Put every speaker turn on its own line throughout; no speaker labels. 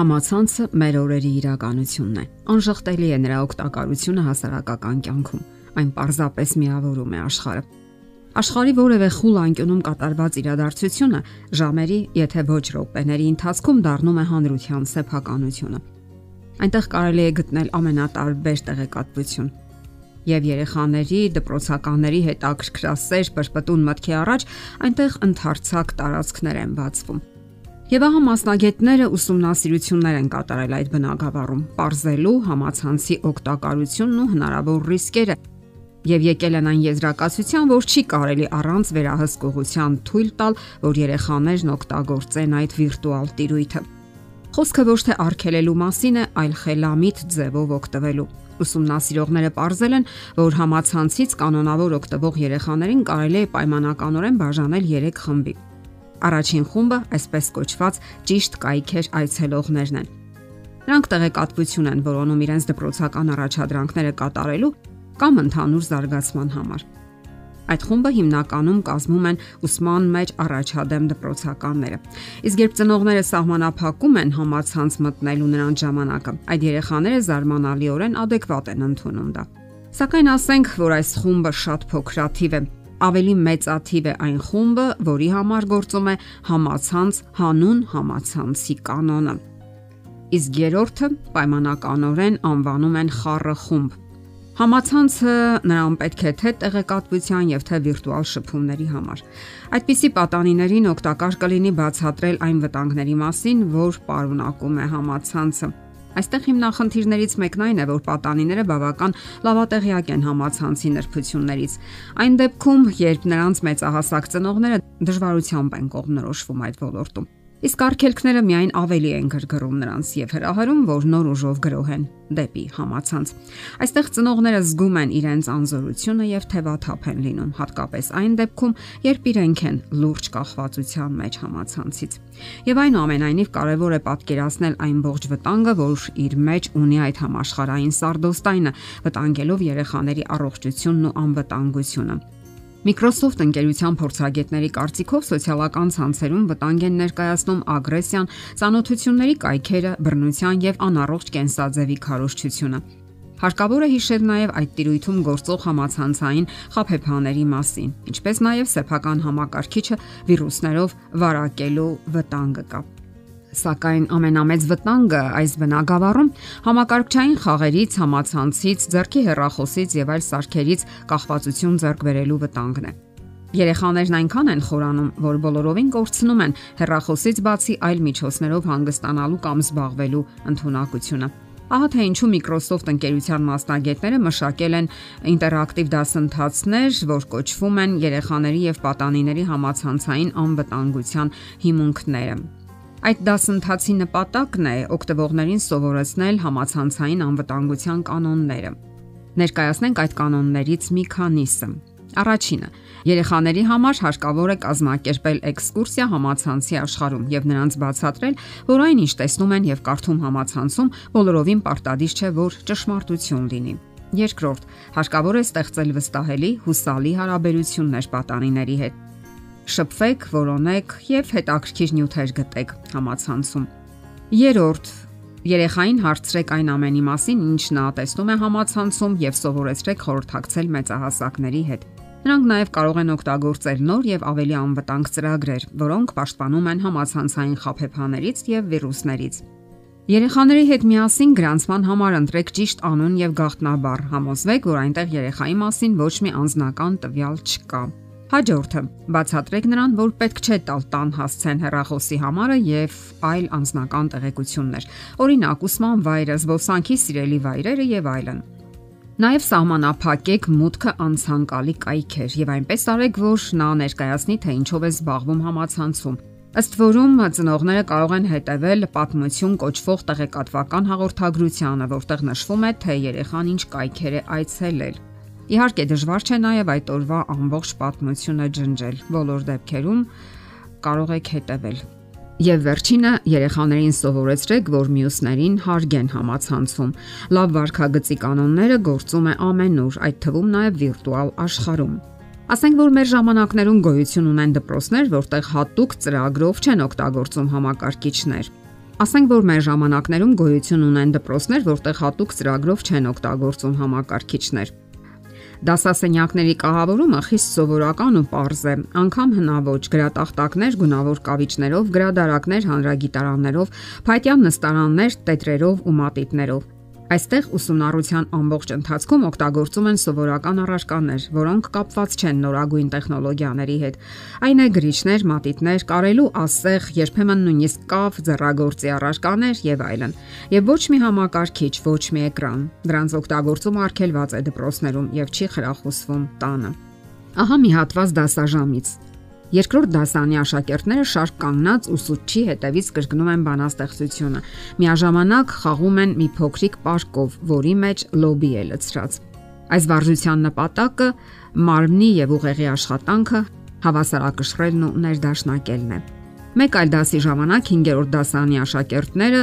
Համացանցը մեր օրերի իրականությունն է։ Անժխտելի է նրա օգտակարությունը հասարակական կյանքում։ Այն պարզապես միավորում է աշխարհը։ Աշխարհի որևէ խուլ անկյունում կատարված իրադարձությունը ժամերի, եթե ոչ րոպեների ընթացքում դառնում է հանրության սեփականությունը։ Այնտեղ կարելի է գտնել ամենատարբեր տեղեկատվություն։ Եվ երեխաների, դպրոցականների հետ ակրկրասեր պրպտուն մտքի առաջ այնտեղ ընդարձակ տարածքներ են բացվում Եվ ահա մասնագետները ուսումնասիրություններ են կատարել այդ բնակավարում, ողրզելու համացանցի օգտակարությունն ու հնարավոր ռիսկերը եւ եկել են այն եզրակացության, որ չի կարելի առանց վերահսկողության թույլ տալ, որ երեխաներն օգտագործեն այդ վիրտուալ տիրույթը։ Խոսքը ոչ թե արգելելու մասին է, այլ խելամիտ ձևով օգտվելու։ Ուսումնասիրողները ողրզել են, որ համացանցից կանոնավոր օգտվող երեխաներին կարելի է պայմանականորեն բաժանել 3 խմբի։ Առաջին խումբը, այսպես կոչված, ճիշտ կայքեր այցելողներն են։ Նրանք տեղեկատվություն են որոնում իրենց դպրոցական առաջադրանքները կատարելու կամ ընդհանուր զարգացման համար։ Այդ խումբը հիմնականում կազմում են ուսման մեջ առաջադեմ դպրոցականները։ Իսկ երբ ծնողները սահմանափակում են համացանց մտնելու նրանց ժամանակը, այդ երեխաները զարմանալիորեն adekvat են ընդունում դա։ Սակայն ասենք, որ այս խումբը շատ փոքրաթիվ է ավելի մեծաթիվ է այն խումբը, որի համար գործում է համացանց հանուն համացանցի կանոնը։ Իսկ երրորդը պայմանականորեն անվանում են խառը խումբ։ Համացանցը նրան պետք է թե տեղեկատվության եւ թե վիրտուալ շփումների համար։ Այդպիսի պատանիներին օգտակար կլինի բացատրել այն վտանգների մասին, որ պարունակում է համացանցը Այստեղ հիմնախնդիրներից մեկն այն է, որ պատանիները բավական լավատեղյակ են համացանցի նրբություններից։ Այն դեպքում, երբ նրանց մեծահասակ ծնողները դժվարությամբ են կողմնորոշվում այդ ոլորտում։ Իսկ արգելքները միայն ավելի են գրգռում նրանց եւ հրահրում, որ նոր ուժով գրոհ են դեպի համացանց։ Այստեղ ծնողները զգում են իրենց անզորությունը եւ թևաթափ են լինում, հատկապես այն դեպքում, երբ իրենք են լուրջ կախվածության մեջ համացանցից։ Եվ այնուամենայնիվ կարևոր է պատկերացնել այն ողջ վտանգը, որ իր մեջ ունի այդ համաշխարհային սարդոստայնը, վտանգելով երեխաների առողջությունն ու անվտանգությունը։ Microsoft ընկերության փորձագետների կարծիքով սոցիալական ցանցերում վտանգ են ներկայացնում ագրեսիան, ցանոթությունների կայքերը, բռնության եւ անառողջ կենսաձևի քարոշչությունը։ Հարկավոր է հիշել նաև այդ տիրույթում գործող համացանցային խափեփաների մասին, ինչպես նաև սեփական համակարգիչը վիրուսներով վարակելու վտանգը կա։ Սակայն ամենամեծ վտանգը այս բնակավարում համակարգչային խաղերից, համացանցից, ձեռքի հեռախոսից եւ այլ սարքերից կախվածություն ձեռք բերելու վտանգն է։ Երեխաներն այնքան են խորանում, որ բոլորովին կորցնում են հեռախոսից բացի այլ միջոցներով հանգստանալու կամ զբաղվելու ընտունակությունը։ Ահա թե ինչու Microsoft ընկերության մասնագետները մշակել են ինտերակտիվ դասընթացներ, որ կոչվում են երեխաների եւ պատանիների համացանցային անվտանգության հիմունքները։ Այդ դասընթացի նպատակն է օգտվողներին սովորեցնել համացանցային անվտանգության կանոնները։ Ներկայացնենք այդ կանոններից մի քանիսը։ Առաջինը՝ երեխաների համար հարկավոր է կազմակերպել էքսկուրսիա համացանցի աշխարհում եւ նրանց բացատրել, որ այն ինչ տեսնում են եւ կարդում համացանցում բոլորովին պարտադիր չէ, որ ճշմարտություն լինի։ Երկրորդ, հարկավոր է ստեղծել վստահելի, հուսալի հարաբերություններ պատանիների հետ շփվեք, որոնեք եւ հետաքրքիր նյութեր գտեք համացանցում։ Երորդ Երեխային հարցրեք այն ամենի մասին, ինչ նա տեսնում է համացանցում եւ սովորեցրեք խորհրդակցել մեծահասակների հետ։ Նրանք նաև կարող են օգտագործել նոր եւ ավելի անվտանգ ծրագրեր, որոնք պաշտպանում են համացանցային խաբեբաներից եւ վիրուսներից։ Երեխաների հետ միասին գրանցման համար ընտրեք ճիշտ անուն եւ գաղտնաբառ։ Համոզվեք, որ այնտեղ երեխայի մասին ոչ մի անձնական տվյալ չկա։ Հաջորդը՝ բացատրեք նրան, որ պետք չէ տալ տան հասցեն հեռախոսի համարը եւ այլ անձնական տեղեկություններ։ Օրինակ, ուսման վայրը, զբոսանքի սիրելի վայրերը եւ այլն։ Նաև սահմանափակեք մուտքը անցանկալի կայքեր եւ այնպես արեք, որ նա ներկայացնի, թե ինչով է զբաղվում համացանցում։ Ըստ որում ծնողները կարող են հետևել պատմություն կոչվող տեղեկատվական հաղորդագրությանը, որտեղ նշվում է, թե երեխան ինչ կայքեր է այցելել։ Իհարկե դժվար չէ նաև այդ օրվա ամբողջ պատմությունը ջնջել։ Բոլոր դեպքերում կարող եք հետևել։ Եվ վերջինը երեխաներին սովորեցրեք, որ մյուսներին հարգեն համացանցում։ Լավ վարքագծի կանոնները գործում է ամենուր, այդ թվում նաև վիրտուալ աշխարհում։ Ասենք որ մեր ժամանակներում գոյություն ունեն դպրոցներ, որտեղ հատուկ ծրագրով չեն օգտագործում համակարգիչներ։ Ասենք որ մեր ժամանակներում գոյություն ունեն դպրոցներ, որտեղ հատուկ ծրագրով չեն օգտագործում համակարգիչներ։ Դասասենյակների կահավորումը խիստ սովորական ու པարզ է։ Անկամ հնաոճ գրատախտակներ գունավոր կավիճներով, գրադարակներ հանրագիտարաններով, փայտյան նստարաններ տետրերով ու մատիտներով։ Այստեղ ուսումնառության ամբողջ ընթացքում օգտագործում են սովորական առարկաներ, որոնք կապված չեն նորագույն տեխնոլոգիաների հետ։ Այն է գրիչներ, մատիտներ, կարելու ասեղ, երբեմն նույնիսկ կավ, ձեռագործի առարկաներ եւ այլն։ Եվ ոչ մի համակարգիչ, ոչ մի էկրան։ Դրանց օգտագործումը արգելված է դպրոցներում եւ չի խրախուսվում տանը։ Ահա մի հատված դասաժամից։ Երկրորդ դասանի աշակերտները շարք կանգնած ուսուցչի հետևից կրկնում են բանաստեղծությունը։ Միաժամանակ խաղում են մի փոքրիկ պարկով, որի մեջ լոբի է լցրած։ Այս վարժության նպատակը մարմնի եւ ուղեղի աշխատանքը հավասարակշռելն ու ներդաշնակելն է։ Մեկ այլ դասի ժամանակ 5-րդ դասանի աշակերտները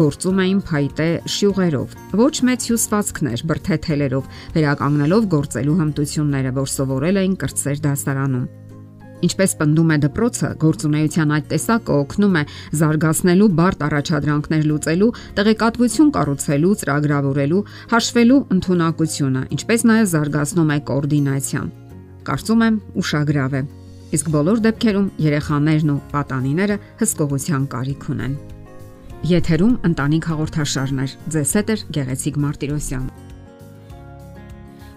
գործում էին փայտե շյուղերով, ոչ մեծ հյուսվածքներ, բրթեթելերով, վերականգնելով գործելու հմտությունները, որ սովորել էին կրծեր դասարանում։ Ինչպես պնդում է դպրոցը, գործունեության այդ տեսակը օգնում է զարգացնելու բարդ առաջադրանքներ լուծելու, տեղեկատվություն կառուցելու, ծրագրավորելու, հաշվելու ընտունակությունը, ինչպես նաև զարգացնում է կոորդինացիան։ Կարծում եմ, ուշագրավ է։ Իսկ բոլոր դեպքերում երեխաներն ու պատանիները հսկողության կարիք ունեն։ Եթերում ընտանիք հաղորդաշարներ։ Ձեզ հետ է Գեղեցիկ Մարտիրոսյան։